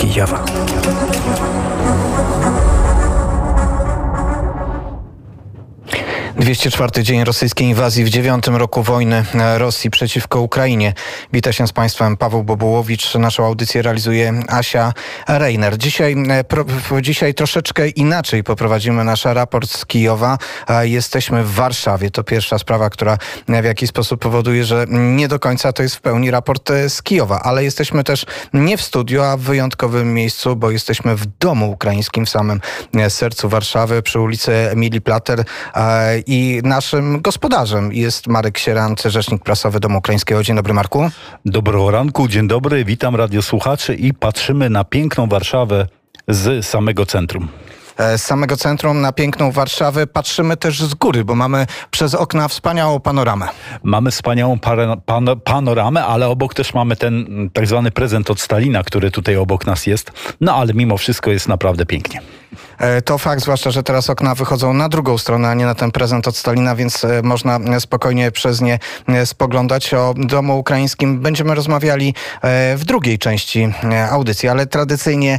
Kijowa. 204 dzień rosyjskiej inwazji w dziewiątym roku wojny Rosji przeciwko Ukrainie. Witam się z Państwem Paweł Bobułowicz. Naszą audycję realizuje Asia Reiner. Dzisiaj, e, pro, dzisiaj troszeczkę inaczej poprowadzimy nasz raport z Kijowa. Jesteśmy w Warszawie. To pierwsza sprawa, która w jakiś sposób powoduje, że nie do końca to jest w pełni raport e, z Kijowa, ale jesteśmy też nie w studiu, a w wyjątkowym miejscu, bo jesteśmy w domu ukraińskim w samym e, sercu Warszawy przy ulicy Emilii Plater i naszym gospodarzem jest Marek Sierant, rzecznik prasowy Domu Ukraińskiego. Dzień dobry Marku. Dobrego ranku, dzień dobry, witam radiosłuchaczy i patrzymy na piękną Warszawę z samego centrum z samego centrum na piękną Warszawę. Patrzymy też z góry, bo mamy przez okna wspaniałą panoramę. Mamy wspaniałą pan, panoramę, ale obok też mamy ten tak zwany prezent od Stalina, który tutaj obok nas jest. No ale mimo wszystko jest naprawdę pięknie. E, to fakt, zwłaszcza, że teraz okna wychodzą na drugą stronę, a nie na ten prezent od Stalina, więc e, można spokojnie przez nie e, spoglądać. O domu ukraińskim będziemy rozmawiali w drugiej części audycji, ale tradycyjnie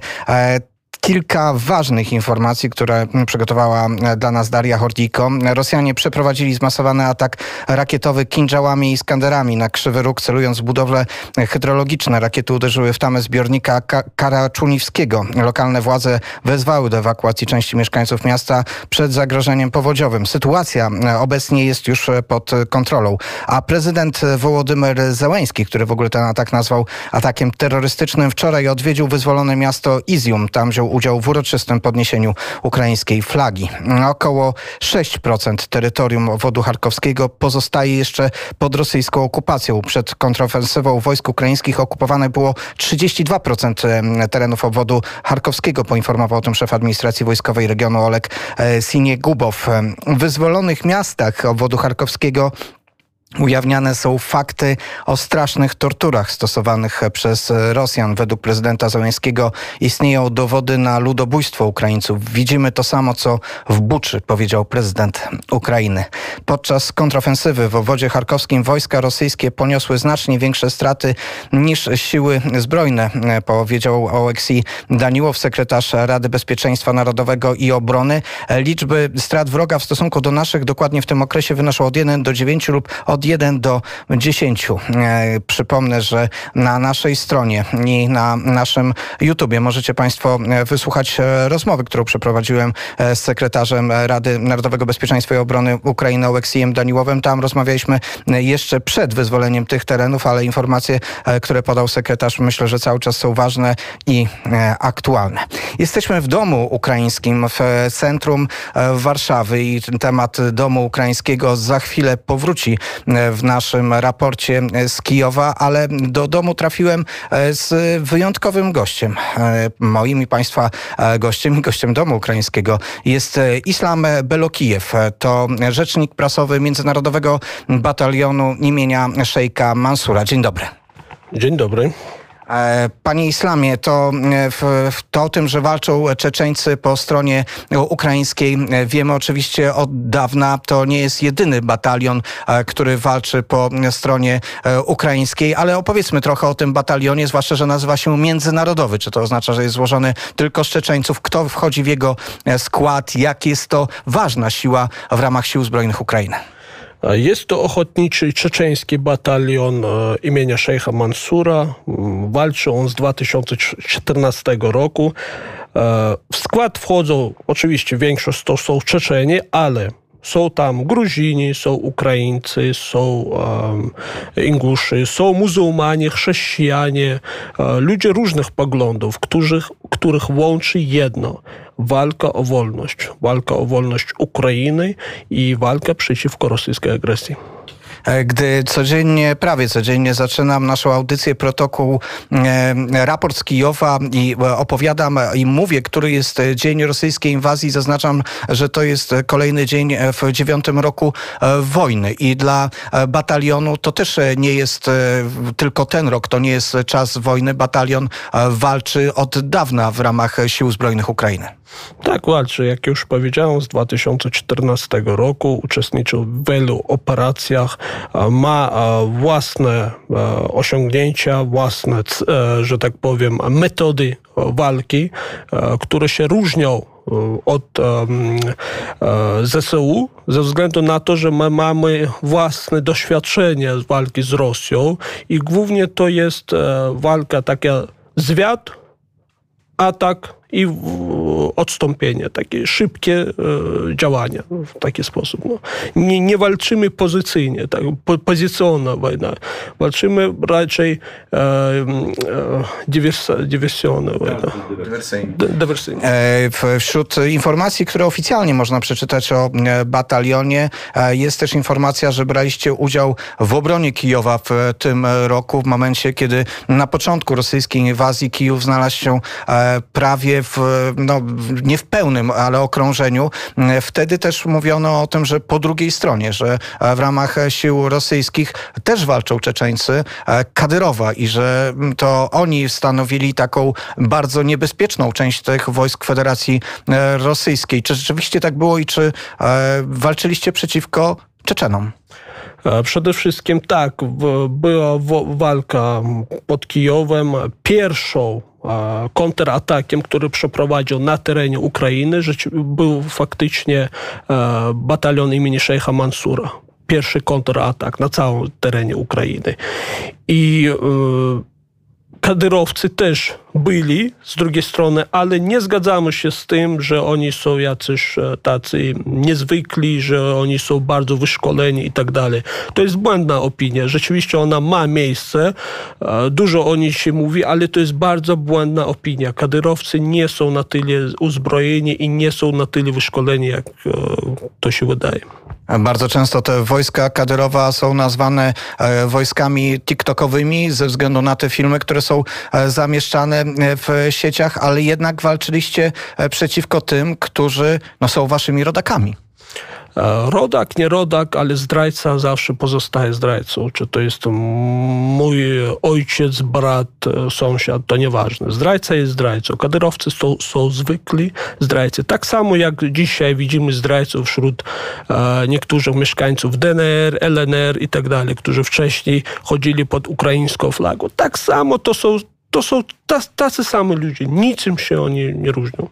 kilka ważnych informacji, które przygotowała dla nas Daria Hordiko. Rosjanie przeprowadzili zmasowany atak rakietowy kinżałami i skanderami na Krzywy Róg, celując w budowle hydrologiczne. Rakiety uderzyły w tamę zbiornika Karaczuniwskiego. Lokalne władze wezwały do ewakuacji części mieszkańców miasta przed zagrożeniem powodziowym. Sytuacja obecnie jest już pod kontrolą, a prezydent Wołodymyr Zełęński, który w ogóle ten atak nazwał atakiem terrorystycznym, wczoraj odwiedził wyzwolone miasto Izium. Tam wziął udział w uroczystym podniesieniu ukraińskiej flagi. Około 6% terytorium obwodu charkowskiego pozostaje jeszcze pod rosyjską okupacją. Przed kontrofensywą wojsk ukraińskich okupowane było 32% terenów obwodu charkowskiego, poinformował o tym szef administracji wojskowej regionu Olek e, Siniegubow. W wyzwolonych miastach obwodu charkowskiego Ujawniane są fakty o strasznych torturach stosowanych przez Rosjan. Według prezydenta Załęskiego istnieją dowody na ludobójstwo Ukraińców. Widzimy to samo, co w Buczy, powiedział prezydent Ukrainy. Podczas kontrofensywy w obwodzie charkowskim wojska rosyjskie poniosły znacznie większe straty niż siły zbrojne, powiedział Oleksij Daniłow, sekretarz Rady Bezpieczeństwa Narodowego i Obrony. Liczby strat wroga w stosunku do naszych dokładnie w tym okresie wynoszą od 1 do 9 lub od od 1 do 10. E, przypomnę, że na naszej stronie i na naszym YouTubie możecie Państwo e, wysłuchać e, rozmowy, którą przeprowadziłem z sekretarzem Rady Narodowego Bezpieczeństwa i Obrony Ukrainy Oleksijem Daniłowem. Tam rozmawialiśmy jeszcze przed wyzwoleniem tych terenów, ale informacje, które podał sekretarz, myślę, że cały czas są ważne i aktualne. Jesteśmy w domu ukraińskim w centrum Warszawy i temat domu ukraińskiego za chwilę powróci w naszym raporcie z Kijowa, ale do domu trafiłem e, z wyjątkowym gościem. E, moim i Państwa e, gościem, gościem domu ukraińskiego jest Islam Belokijew. To rzecznik prasowy Międzynarodowego Batalionu imienia Szejka Mansura. Dzień dobry. Dzień dobry. E, panie Islamie, to, e, to o tym, że walczą Czeczeńcy po stronie ukraińskiej e, wiemy oczywiście od dawna. To nie jest jedyny batalion, który walczy po stronie ukraińskiej, ale opowiedzmy trochę o tym batalionie, zwłaszcza, że nazywa się międzynarodowy. Czy to oznacza, że jest złożony tylko z Czeczeńców? Kto wchodzi w jego skład? Jak jest to ważna siła w ramach sił zbrojnych Ukrainy? Jest to ochotniczy czeczeński batalion imienia Szejcha Mansura. Walczy on z 2014 roku. W skład wchodzą oczywiście większość to są Czeczeni, ale są tam Gruzini, są Ukraińcy, są um, Inguszy, są muzułmanie, chrześcijanie, ludzie różnych poglądów, których, których łączy jedno walka o wolność. Walka o wolność Ukrainy i walka przeciwko rosyjskiej agresji. E, gdy codziennie, prawie codziennie zaczynam naszą audycję protokół e, raport z Kijowa i e, opowiadam i mówię, który jest dzień rosyjskiej inwazji, zaznaczam, że to jest kolejny dzień w dziewiątym roku wojny i dla batalionu to też nie jest tylko ten rok, to nie jest czas wojny. Batalion walczy od dawna w ramach sił zbrojnych Ukrainy. Tak, walczy. Jak już powiedziałem, z 2014 roku uczestniczył w wielu operacjach ma własne osiągnięcia, własne, że tak powiem, metody walki, które się różnią od ZSU ze względu na to, że my mamy własne doświadczenie z walki z Rosją i głównie to jest walka taka zwiat, atak i odstąpienie, takie szybkie e, działania w taki sposób. No. Nie, nie walczymy pozycyjnie, tak, po, pozycjonalna wojna. Walczymy raczej e, e, dywersyjna wojna. Dywersyjna. E, wśród informacji, które oficjalnie można przeczytać o e, batalionie, e, jest też informacja, że braliście udział w obronie Kijowa w tym roku, w momencie, kiedy na początku rosyjskiej inwazji Kijów znalazł się prawie w, no, nie w pełnym, ale okrążeniu. Wtedy też mówiono o tym, że po drugiej stronie, że w ramach sił rosyjskich też walczą Czeczeńcy e, Kadyrowa i że to oni stanowili taką bardzo niebezpieczną część tych wojsk Federacji e, Rosyjskiej. Czy rzeczywiście tak było i czy e, walczyliście przeciwko Czeczenom? Przede wszystkim tak, była walka pod Kijowem. Pierwszą kontratakiem, który przeprowadził na terenie Ukrainy, był faktycznie batalion imieni Szejcha Mansura. Pierwszy kontratak na całym terenie Ukrainy. I kadyrowcy też byli z drugiej strony, ale nie zgadzamy się z tym, że oni są jacyś e, tacy niezwykli, że oni są bardzo wyszkoleni i tak dalej. To jest błędna opinia. Rzeczywiście ona ma miejsce, e, dużo o niej się mówi, ale to jest bardzo błędna opinia. Kadyrowcy nie są na tyle uzbrojeni i nie są na tyle wyszkoleni, jak e, to się wydaje. Bardzo często te wojska Kadyrowa są nazwane wojskami TikTokowymi ze względu na te filmy, które są zamieszczane w sieciach, ale jednak walczyliście e, przeciwko tym, którzy no, są waszymi rodakami. E, rodak, nie rodak, ale zdrajca zawsze pozostaje zdrajcą. Czy to jest mój ojciec, brat, e, sąsiad, to nieważne. Zdrajca jest zdrajcą. Kadyrowcy są, są zwykli zdrajcy. Tak samo jak dzisiaj widzimy zdrajców wśród e, niektórych mieszkańców DNR, LNR i tak dalej, którzy wcześniej chodzili pod ukraińską flagą. Tak samo to są to są tacy sami ludzie. Niczym się oni nie różnią.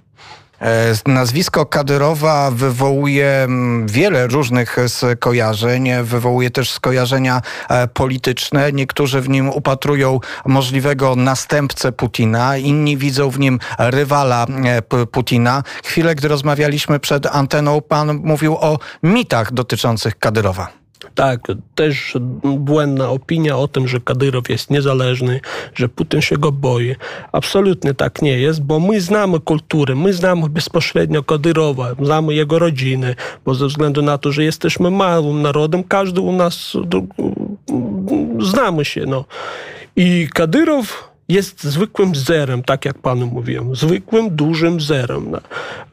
E, nazwisko Kadyrowa wywołuje mm, wiele różnych skojarzeń, wywołuje też skojarzenia e, polityczne. Niektórzy w nim upatrują możliwego następcę Putina, inni widzą w nim rywala e, Putina. Chwilę, gdy rozmawialiśmy przed anteną, pan mówił o mitach dotyczących Kadyrowa. Tak, też błędna opinia o tym, że Kadyrow jest niezależny, że Putin się go boi. Absolutnie tak nie jest, bo my znamy kulturę, my znamy bezpośrednio Kadyrowa, znamy jego rodziny, bo ze względu na to, że jesteśmy małym narodem, każdy u nas znamy się. No. I Kadyrow jest zwykłym zerem, tak jak panu mówiłem, zwykłym, dużym zerem. No.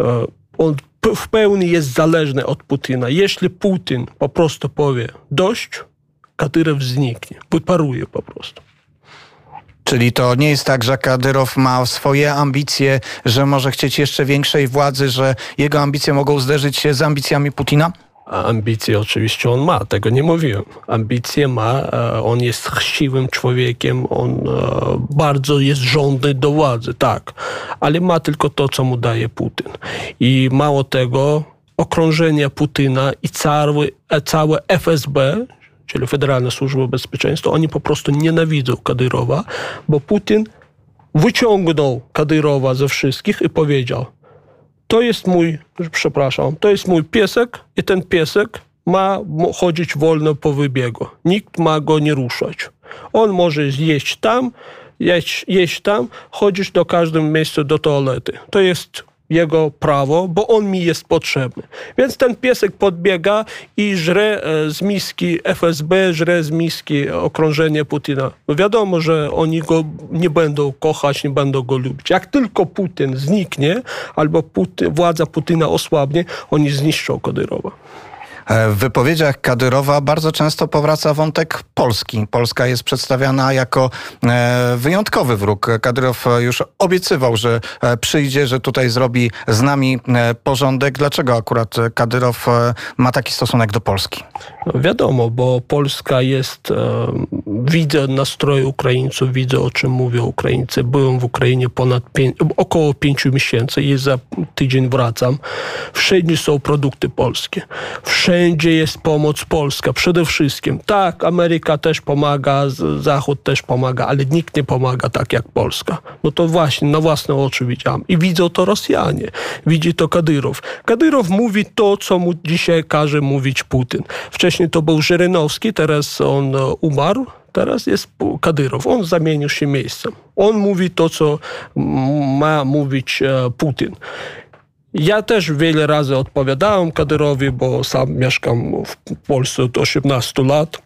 E, on w pełni jest zależny od Putina. Jeśli Putin po prostu powie dość, Kadyrow zniknie, wyparuje po prostu. Czyli to nie jest tak, że Kadyrow ma swoje ambicje, że może chcieć jeszcze większej władzy, że jego ambicje mogą zderzyć się z ambicjami Putina? Ambicje oczywiście on ma, tego nie mówiłem. Ambicje ma, e, on jest chciwym człowiekiem, on e, bardzo jest żądny do władzy, tak, ale ma tylko to, co mu daje Putin. I mało tego, okrążenie Putina i cały, e, całe FSB, czyli Federalna Służba Bezpieczeństwa, oni po prostu nienawidzą Kadyrowa, bo Putin wyciągnął Kadyrowa ze wszystkich i powiedział, to jest mój, przepraszam, to jest mój piesek i ten piesek ma chodzić wolno po wybiegu. Nikt ma go nie ruszać. On może jeść tam, jeść, jeść tam, chodzić do każdym miejscu do toalety. To jest jego prawo, bo on mi jest potrzebny. Więc ten piesek podbiega i żre e, z miski FSB, żre z miski okrążenie Putina. No wiadomo, że oni go nie będą kochać, nie będą go lubić. Jak tylko Putin zniknie, albo Putin, władza Putina osłabnie, oni zniszczą Kadyrowa. W wypowiedziach Kadyrowa bardzo często powraca wątek Polski. Polska jest przedstawiana jako wyjątkowy wróg. Kadyrow już obiecywał, że przyjdzie, że tutaj zrobi z nami porządek. Dlaczego akurat Kadyrow ma taki stosunek do Polski? No wiadomo, bo Polska jest, e, widzę nastroje Ukraińców, widzę o czym mówią Ukraińcy. Byłem w Ukrainie ponad pięć, około pięciu miesięcy i za tydzień wracam. Wszędzie są produkty polskie. Wszędzie jest pomoc polska, przede wszystkim. Tak, Ameryka też pomaga, Zachód też pomaga, ale nikt nie pomaga tak jak Polska. No to właśnie na własne oczy widziałem. I widzą to Rosjanie, widzi to Kadyrow. Kadyrow mówi to, co mu dzisiaj każe mówić Putin. Wcześniej to był Żyrynowski, teraz on e, umarł, teraz jest Kadyrow. On zamienił się miejscem. On mówi to, co ma mówić e, Putin. Ja też wiele razy odpowiadałem Kadyrowi, bo sam mieszkam w Polsce od 18 lat.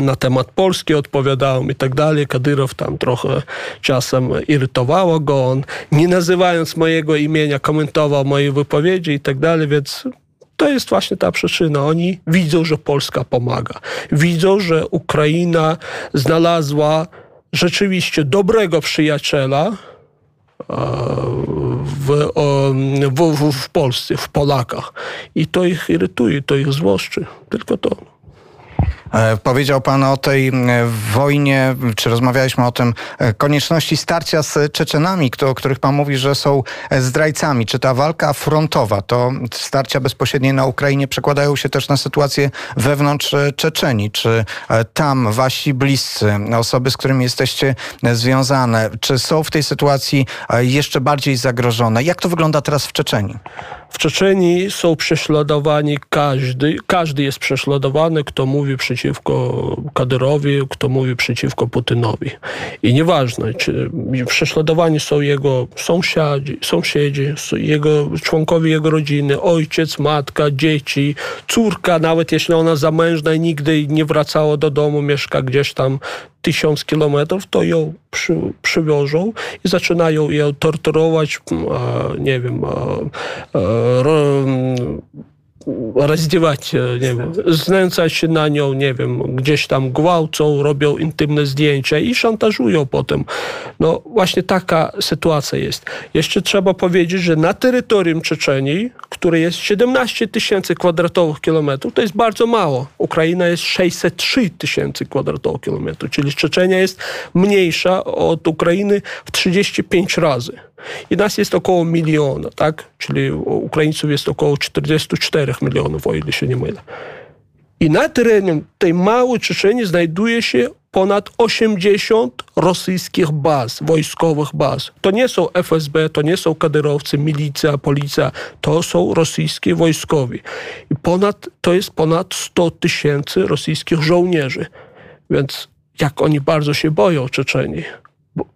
Na temat Polski odpowiadałem i tak dalej. Kadyrow tam trochę czasem irytowało go. On, nie nazywając mojego imienia, komentował moje wypowiedzi i tak dalej, więc to jest właśnie ta przyczyna. Oni widzą, że Polska pomaga. Widzą, że Ukraina znalazła rzeczywiście dobrego przyjaciela w, w, w, Polsce, w Polakach. I to ich irytuje, to ich złoszczy. Tylko to. E, powiedział Pan o tej wojnie, czy rozmawialiśmy o tym, e, konieczności starcia z Czeczenami, o których Pan mówi, że są e, zdrajcami. Czy ta walka frontowa, to starcia bezpośrednie na Ukrainie przekładają się też na sytuację wewnątrz Czeczeni? Czy tam wasi bliscy, osoby, z którymi jesteście związane, czy są w tej sytuacji jeszcze bardziej zagrożone? Jak to wygląda teraz w Czeczeni? W Czeczeni są prześladowani każdy, każdy jest prześladowany, kto mówi przeciwko Kadyrowi, kto mówi przeciwko Putynowi. I nieważne, czy prześladowani są jego sąsiadzi, sąsiedzi, jego, członkowie jego rodziny, ojciec, matka, dzieci, córka, nawet jeśli ona zamężna i nigdy nie wracała do domu, mieszka gdzieś tam tysiąc kilometrów, to ją przy, i zaczynają ją torturować, nie wiem, rozdziewać, nie wiem, znęcać się na nią, nie wiem, gdzieś tam gwałcą, robią intymne zdjęcia i szantażują potem. No właśnie taka sytuacja jest. Jeszcze trzeba powiedzieć, że na terytorium Czeczenii, które jest 17 tysięcy kwadratowych kilometrów, to jest bardzo mało. Ukraina jest 603 tysięcy kwadratowych kilometrów, czyli Czeczenia jest mniejsza od Ukrainy w 35 razy. I nas jest około miliona, tak? Czyli Ukraińców jest około 44 milionów, o ile się nie mylę. I na terenie tej małej Czeczeni znajduje się ponad 80 rosyjskich baz, wojskowych baz. To nie są FSB, to nie są kadyrowcy, milicja, policja, to są rosyjskie wojskowi. I ponad, to jest ponad 100 tysięcy rosyjskich żołnierzy. Więc jak oni bardzo się boją Czeczeni.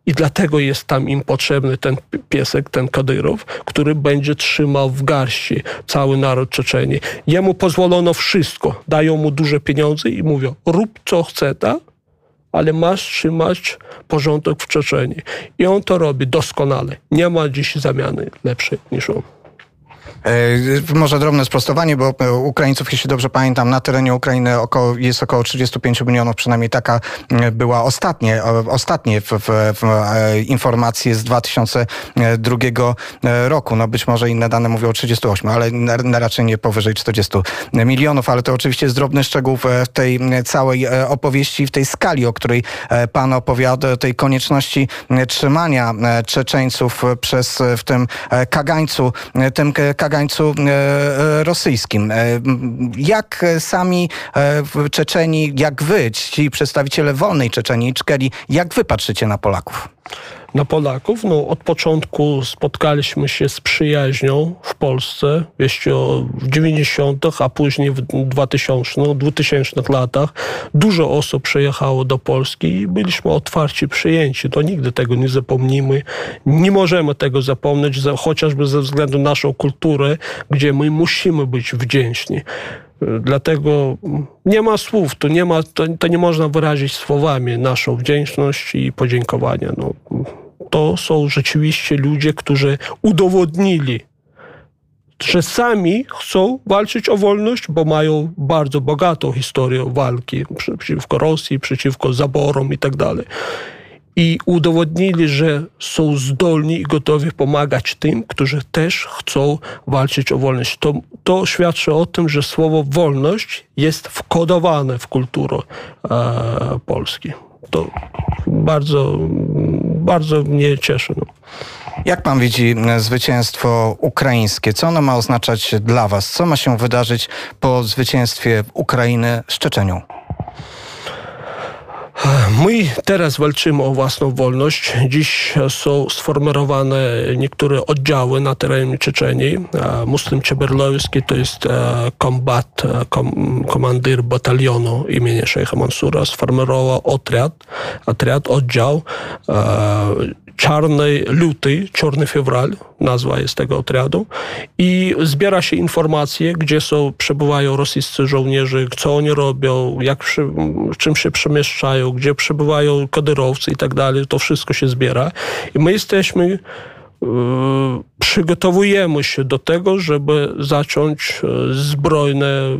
I dlatego jest tam im potrzebny ten piesek, ten Kadyrow, który będzie trzymał w garści cały naród Czeczeni. Jemu pozwolono wszystko. Dają mu duże pieniądze i mówią, rób co chce, tak? ale masz trzymać porządek w Czeczeni. I on to robi doskonale. Nie ma dziś zamiany lepszej niż on. E, może drobne sprostowanie, bo e, Ukraińców, jeśli dobrze pamiętam, na terenie Ukrainy około, jest około 35 milionów, przynajmniej taka e, była ostatnie, ostatnie w, w, w informacje z 2002 roku. No być może inne dane mówią o 38, ale na, raczej nie powyżej 40 milionów, ale to oczywiście jest drobny szczegół w tej całej opowieści, w tej skali, o której pan opowiada, tej konieczności trzymania Czeczeńców przez w tym kagańcu, tym kagańcu e, e, rosyjskim. E, jak sami Czeczeni, jak wy, ci przedstawiciele wolnej Czeczeni, Czkeli, jak wy patrzycie na Polaków? Na Polaków. No, od początku spotkaliśmy się z przyjaźnią w Polsce, jeszcze w 90., a później w 2000, 2000 latach. Dużo osób przyjechało do Polski i byliśmy otwarci, przyjęci. To nigdy tego nie zapomnimy. Nie możemy tego zapomnieć, chociażby ze względu na naszą kulturę, gdzie my musimy być wdzięczni. Dlatego nie ma słów, to nie, ma, to, to, nie można wyrazić słowami naszą wdzięczność i podziękowania. No, to są rzeczywiście ludzie, którzy udowodnili że sami chcą walczyć o wolność, bo mają bardzo bogatą historię walki przeciwko Rosji, przeciwko zaborom i tak dalej i udowodnili, że są zdolni i gotowi pomagać tym, którzy też chcą walczyć o wolność. To, to świadczy o tym, że słowo wolność jest wkodowane w kulturę e, Polski. To bardzo, bardzo mnie cieszy. No. Jak pan widzi zwycięstwo ukraińskie? Co ono ma oznaczać dla was? Co ma się wydarzyć po zwycięstwie Ukrainy z Czeczenią? My teraz walczymy o własną wolność. Dziś są sformerowane niektóre oddziały na terenie Czeczeni. Muslim Czeberlowski to jest e, kombat, e, kom, komandir batalionu imienia Szejcha Mansura, sformerował otrad, otrad, oddział e, Czarny Luty, Czarny Febral, nazwa jest tego otradu. I zbiera się informacje, gdzie są, przebywają rosyjscy żołnierze, co oni robią, jak czym się przemieszczają, gdzie przebywają kaderowcy i tak dalej. To wszystko się zbiera. I my jesteśmy e, przygotowujemy się do tego, żeby zacząć e, zbrojne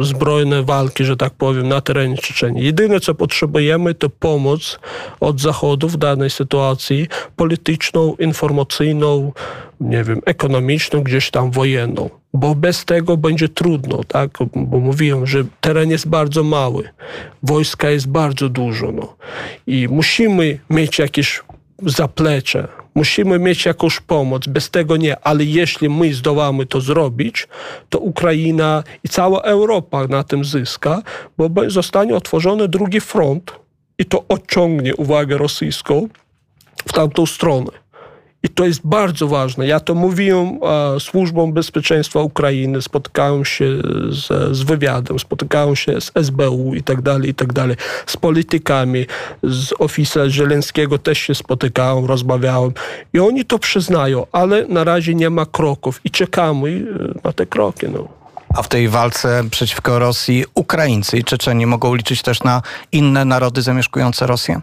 zbrojne walki, że tak powiem, na terenie Czeczeni. Jedyne, co potrzebujemy, to pomoc od Zachodu w danej sytuacji polityczną, informacyjną, nie wiem, ekonomiczną, gdzieś tam wojenną. Bo bez tego będzie trudno, tak? Bo mówiłem, że teren jest bardzo mały, wojska jest bardzo dużo, no. I musimy mieć jakieś zaplecze, Musimy mieć jakąś pomoc, bez tego nie, ale jeśli my zdołamy to zrobić, to Ukraina i cała Europa na tym zyska, bo zostanie otworzony drugi front i to odciągnie uwagę rosyjską w tamtą stronę. I to jest bardzo ważne. Ja to mówiłem e, służbom bezpieczeństwa Ukrainy, spotykałem się z, z wywiadem, spotykałem się z SBU i tak dalej, i tak dalej, z politykami, z oficera Żeleńskiego też się spotykałem, rozmawiałem i oni to przyznają, ale na razie nie ma kroków i czekamy e, na te kroki. No. A w tej walce przeciwko Rosji Ukraińcy i Czeczeni mogą liczyć też na inne narody zamieszkujące Rosję?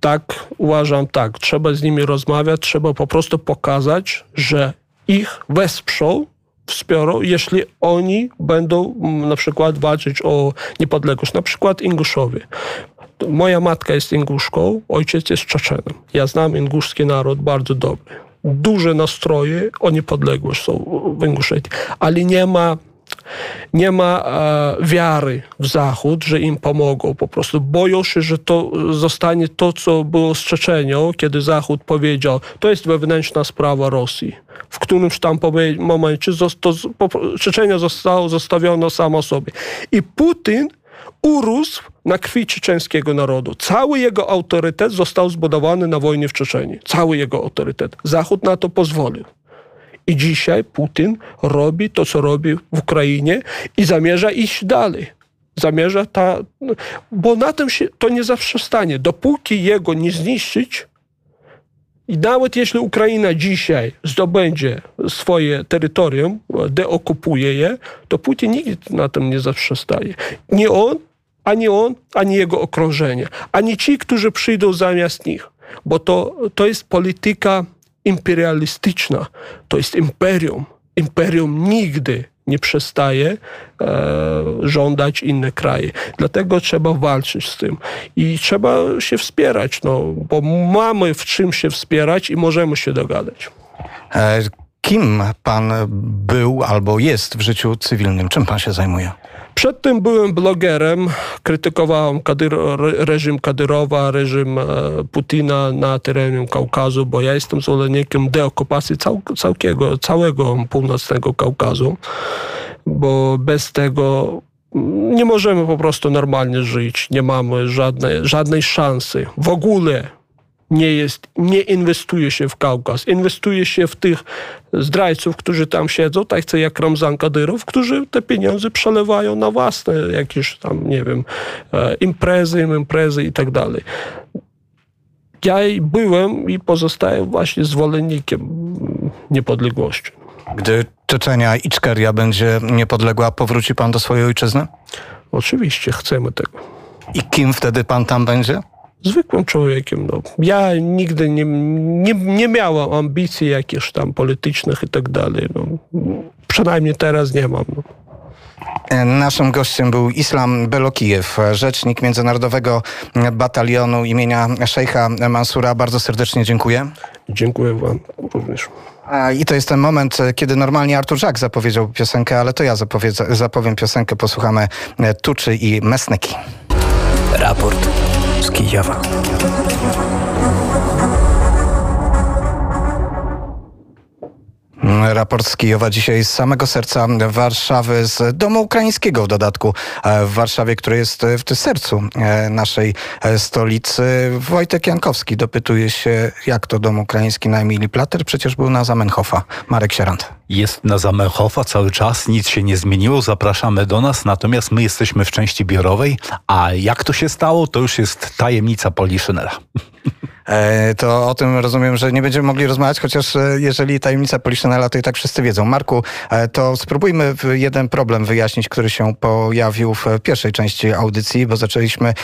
Tak uważam tak, trzeba z nimi rozmawiać, trzeba po prostu pokazać, że ich wesprzą, wspiorą, jeśli oni będą mm, na przykład walczyć o niepodległość, na przykład Inguszowie. Moja matka jest Inguszką, ojciec jest Czeczenem. Ja znam inguszski naród bardzo dobrze. Duże nastroje o niepodległość są w Inguszetii, ale nie ma nie ma e, wiary w Zachód, że im pomogą. Po prostu boją się, że to zostanie to, co było z Czeczenią, kiedy Zachód powiedział, to jest wewnętrzna sprawa Rosji. W którymś tam momencie Czeczenia została zostawiona sama sobie. I Putin urósł na krwi czeczeńskiego narodu. Cały jego autorytet został zbudowany na wojnie w Czeczeniu. Cały jego autorytet. Zachód na to pozwolił. I dzisiaj Putin robi to, co robi w Ukrainie i zamierza iść dalej. Zamierza ta. Bo na tym się to nie zawsze stanie. Dopóki jego nie zniszczyć, i nawet jeśli Ukraina dzisiaj zdobędzie swoje terytorium, deokupuje je, to Putin nigdy na tym nie zaprzestaje. Nie on, ani on, ani jego okrążenie, ani ci, którzy przyjdą zamiast nich. Bo to, to jest polityka imperialistyczna, to jest imperium. Imperium nigdy nie przestaje e, żądać inne kraje. Dlatego trzeba walczyć z tym i trzeba się wspierać, no, bo mamy w czym się wspierać i możemy się dogadać. Kim pan był albo jest w życiu cywilnym? Czym pan się zajmuje? Przedtem byłem blogerem, krytykowałem reżim Kadyrowa, reżim e, Putina na terenie Kaukazu, bo ja jestem zwolennikiem deokupacji cał, całkiego, całego północnego Kaukazu, bo bez tego nie możemy po prostu normalnie żyć, nie mamy żadnej, żadnej szansy w ogóle nie jest, nie inwestuje się w Kaukaz. Inwestuje się w tych zdrajców, którzy tam siedzą, tak jak Ramzan Kadyrow, którzy te pieniądze przelewają na własne jakieś tam, nie wiem, e, imprezy, imprezy i tak dalej. Ja byłem i pozostaję właśnie zwolennikiem niepodległości. Gdy Czeczenia, Iczkeria będzie niepodległa, powróci pan do swojej ojczyzny? Oczywiście, chcemy tego. I kim wtedy pan tam będzie? Zwykłym człowiekiem. No. Ja nigdy nie, nie, nie miałem ambicji jakichś tam politycznych i tak dalej. No. Przynajmniej teraz nie mam. No. Naszym gościem był Islam Belokijew, rzecznik Międzynarodowego Batalionu imienia Szejcha Mansura. Bardzo serdecznie dziękuję. Dziękuję Wam również. I to jest ten moment, kiedy normalnie Artur Żak zapowiedział piosenkę, ale to ja zapowiem piosenkę. Posłuchamy Tuczy i Mesneki. Raport z. Raport z Kijowa dzisiaj z samego serca Warszawy, z domu ukraińskiego w dodatku e, w Warszawie, który jest w sercu e, naszej e, stolicy. Wojtek Jankowski dopytuje się, jak to dom ukraiński na Emilii Plater, przecież był na Zamenhofa. Marek Sierant. Jest na Zamenhofa cały czas, nic się nie zmieniło, zapraszamy do nas, natomiast my jesteśmy w części biurowej, a jak to się stało, to już jest tajemnica Poliszynela. E, to o tym rozumiem, że nie będziemy mogli rozmawiać, chociaż e, jeżeli tajemnica Poliszynela, to i tak wszyscy wiedzą. Marku, e, to spróbujmy jeden problem wyjaśnić, który się pojawił w pierwszej części audycji, bo zaczęliśmy,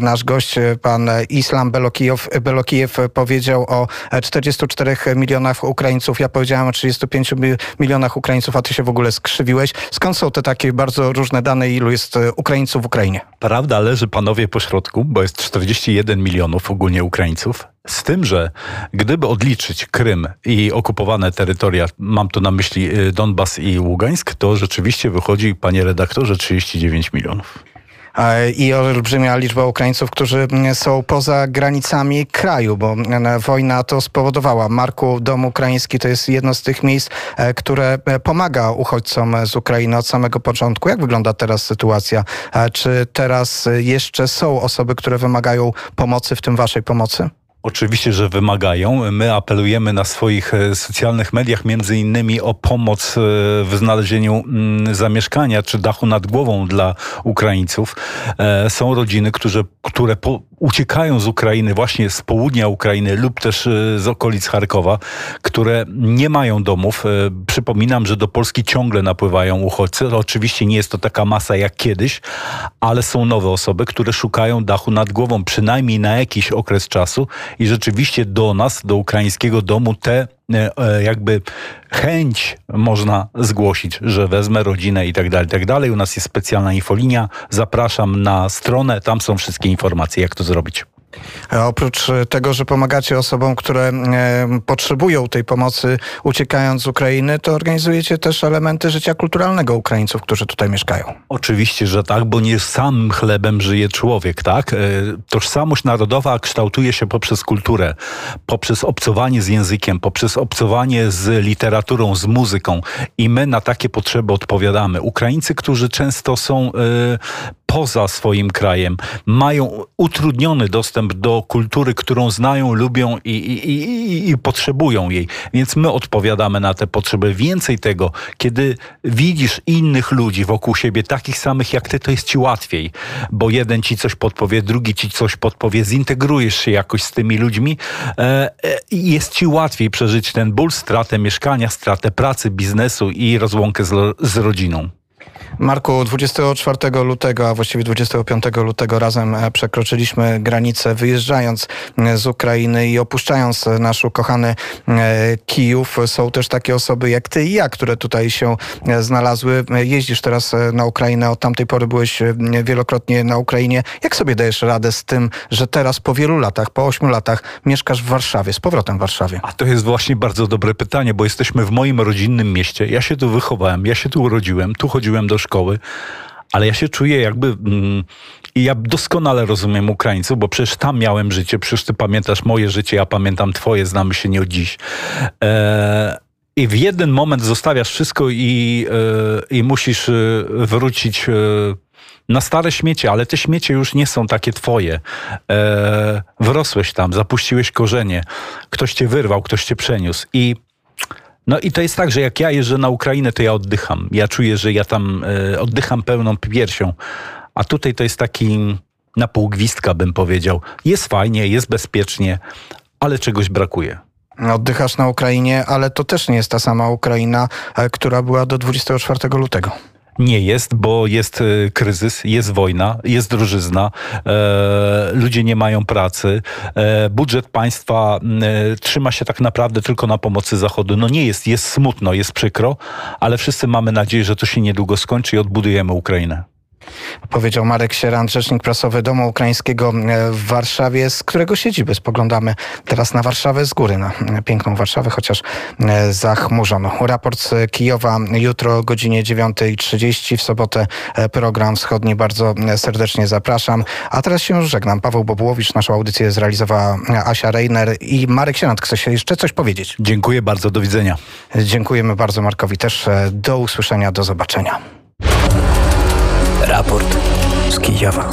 nasz gość, pan Islam Belokijew, Belokijew powiedział o 44 milionach Ukraińców, ja powiedziałem o 35 milionach Ukraińców, a ty się w ogóle skrzywiłeś. Skąd są te takie bardzo różne dane, ilu jest Ukraińców w Ukrainie? Prawda leży panowie po środku, bo jest 41 milionów ogólnie Ukraińców Ukraińców. Z tym, że gdyby odliczyć Krym i okupowane terytoria, mam tu na myśli y, Donbas i Ługańsk, to rzeczywiście wychodzi, panie redaktorze, 39 milionów i olbrzymia liczba Ukraińców, którzy mm, są poza granicami kraju, bo mm, wojna to spowodowała. Marku, Dom Ukraiński to jest jedno z tych miejsc, e, które e, pomaga uchodźcom z Ukrainy od samego początku. Jak wygląda teraz sytuacja? E, czy teraz jeszcze są osoby, które wymagają pomocy, w tym waszej pomocy? Oczywiście, że wymagają. My apelujemy na swoich e, socjalnych mediach między innymi o pomoc e, w znalezieniu mm, zamieszkania czy dachu nad głową dla Ukraińców. E, są rodziny, które, które po, uciekają z Ukrainy, właśnie z południa Ukrainy lub też z okolic Charkowa, które nie mają domów. Przypominam, że do Polski ciągle napływają uchodźcy. Oczywiście nie jest to taka masa jak kiedyś, ale są nowe osoby, które szukają dachu nad głową, przynajmniej na jakiś okres czasu i rzeczywiście do nas, do ukraińskiego domu te e, e, jakby chęć można zgłosić, że wezmę rodzinę i tak dalej, tak dalej. U nas jest specjalna infolinia. Zapraszam na stronę, tam są wszystkie informacje, jak to zrobić. Oprócz tego, że pomagacie osobom, które e, potrzebują tej pomocy uciekając z Ukrainy, to organizujecie też elementy życia kulturalnego Ukraińców, którzy tutaj mieszkają. Oczywiście, że tak, bo nie samym chlebem żyje człowiek, tak? E, tożsamość narodowa kształtuje się poprzez kulturę, poprzez obcowanie z językiem, poprzez obcowanie z literaturą, z muzyką i my na takie potrzeby odpowiadamy. Ukraińcy, którzy często są e, poza swoim krajem, mają utrudniony dostęp do kultury, którą znają, lubią i, i, i, i, potrzebują jej. Więc my odpowiadamy na te potrzeby. Więcej tego, kiedy widzisz innych ludzi wokół siebie, takich samych jak ty, to jest ci łatwiej, bo jeden ci coś podpowie, drugi ci coś podpowie, zintegrujesz się jakoś z tymi ludźmi e, e, i jest ci łatwiej przeżyć ten ból, stratę mieszkania, stratę pracy, biznesu i rozłąkę z, z rodziną. Marku, 24 lutego, a właściwie 25 lutego razem e, przekroczyliśmy granicę, wyjeżdżając e, z Ukrainy i opuszczając nasz ukochany e, Kijów. Są też takie osoby jak ty i ja, które tutaj się znalazły. Jeździsz teraz na Ukrainę, od tamtej pory byłeś wielokrotnie na Ukrainie. Jak sobie dajesz radę z tym, że teraz po wielu latach, po ośmiu latach mieszkasz w Warszawie, z powrotem w Warszawie? A to jest właśnie bardzo dobre pytanie, bo jesteśmy w moim rodzinnym mieście. Ja się tu wychowałem, ja się tu urodziłem, tu chodziłem do szkoły, ale ja się czuję jakby. Mm, I ja doskonale rozumiem Ukraińców, bo przecież tam miałem życie, przecież ty pamiętasz moje życie, ja pamiętam twoje, znamy się nie od dziś. E, I w jeden moment zostawiasz wszystko i, e, i musisz e, wrócić e, na stare śmiecie, ale te śmiecie już nie są takie twoje. E, wrosłeś tam, zapuściłeś korzenie, ktoś cię wyrwał, ktoś cię przeniósł. I no i to jest tak, że jak ja jeżdżę na Ukrainę, to ja oddycham. Ja czuję, że ja tam y, oddycham pełną piersią. A tutaj to jest taki na pół gwizdka, bym powiedział. Jest fajnie, jest bezpiecznie, ale czegoś brakuje. Oddychasz na Ukrainie, ale to też nie jest ta sama Ukraina, e, która była do 24 lutego. Nie jest, bo jest e, kryzys, jest wojna, jest drożyzna, e, ludzie nie mają pracy, e, budżet państwa trzyma się tak naprawdę tylko na pomocy Zachodu. No nie jest, jest smutno, jest przykro, ale wszyscy mamy nadzieję, że to się niedługo skończy i odbudujemy Ukrainę. Powiedział Marek Sierant, rzecznik prasowy Domu Ukraińskiego e, w Warszawie, z którego siedziby spoglądamy teraz na Warszawę z góry, na piękną Warszawę, chociaż e, zachmurzono. Raport z Kijowa jutro o godzinie 9.30, w sobotę e, program wschodni. Bardzo serdecznie zapraszam. A teraz się już żegnam. Paweł Bobułowicz, naszą audycję zrealizowała Asia Reiner i Marek Sierant. Chce się jeszcze coś powiedzieć? Dziękuję bardzo, do widzenia. Dziękujemy bardzo Markowi też. Do usłyszenia, do zobaczenia. Raport z Kijowa.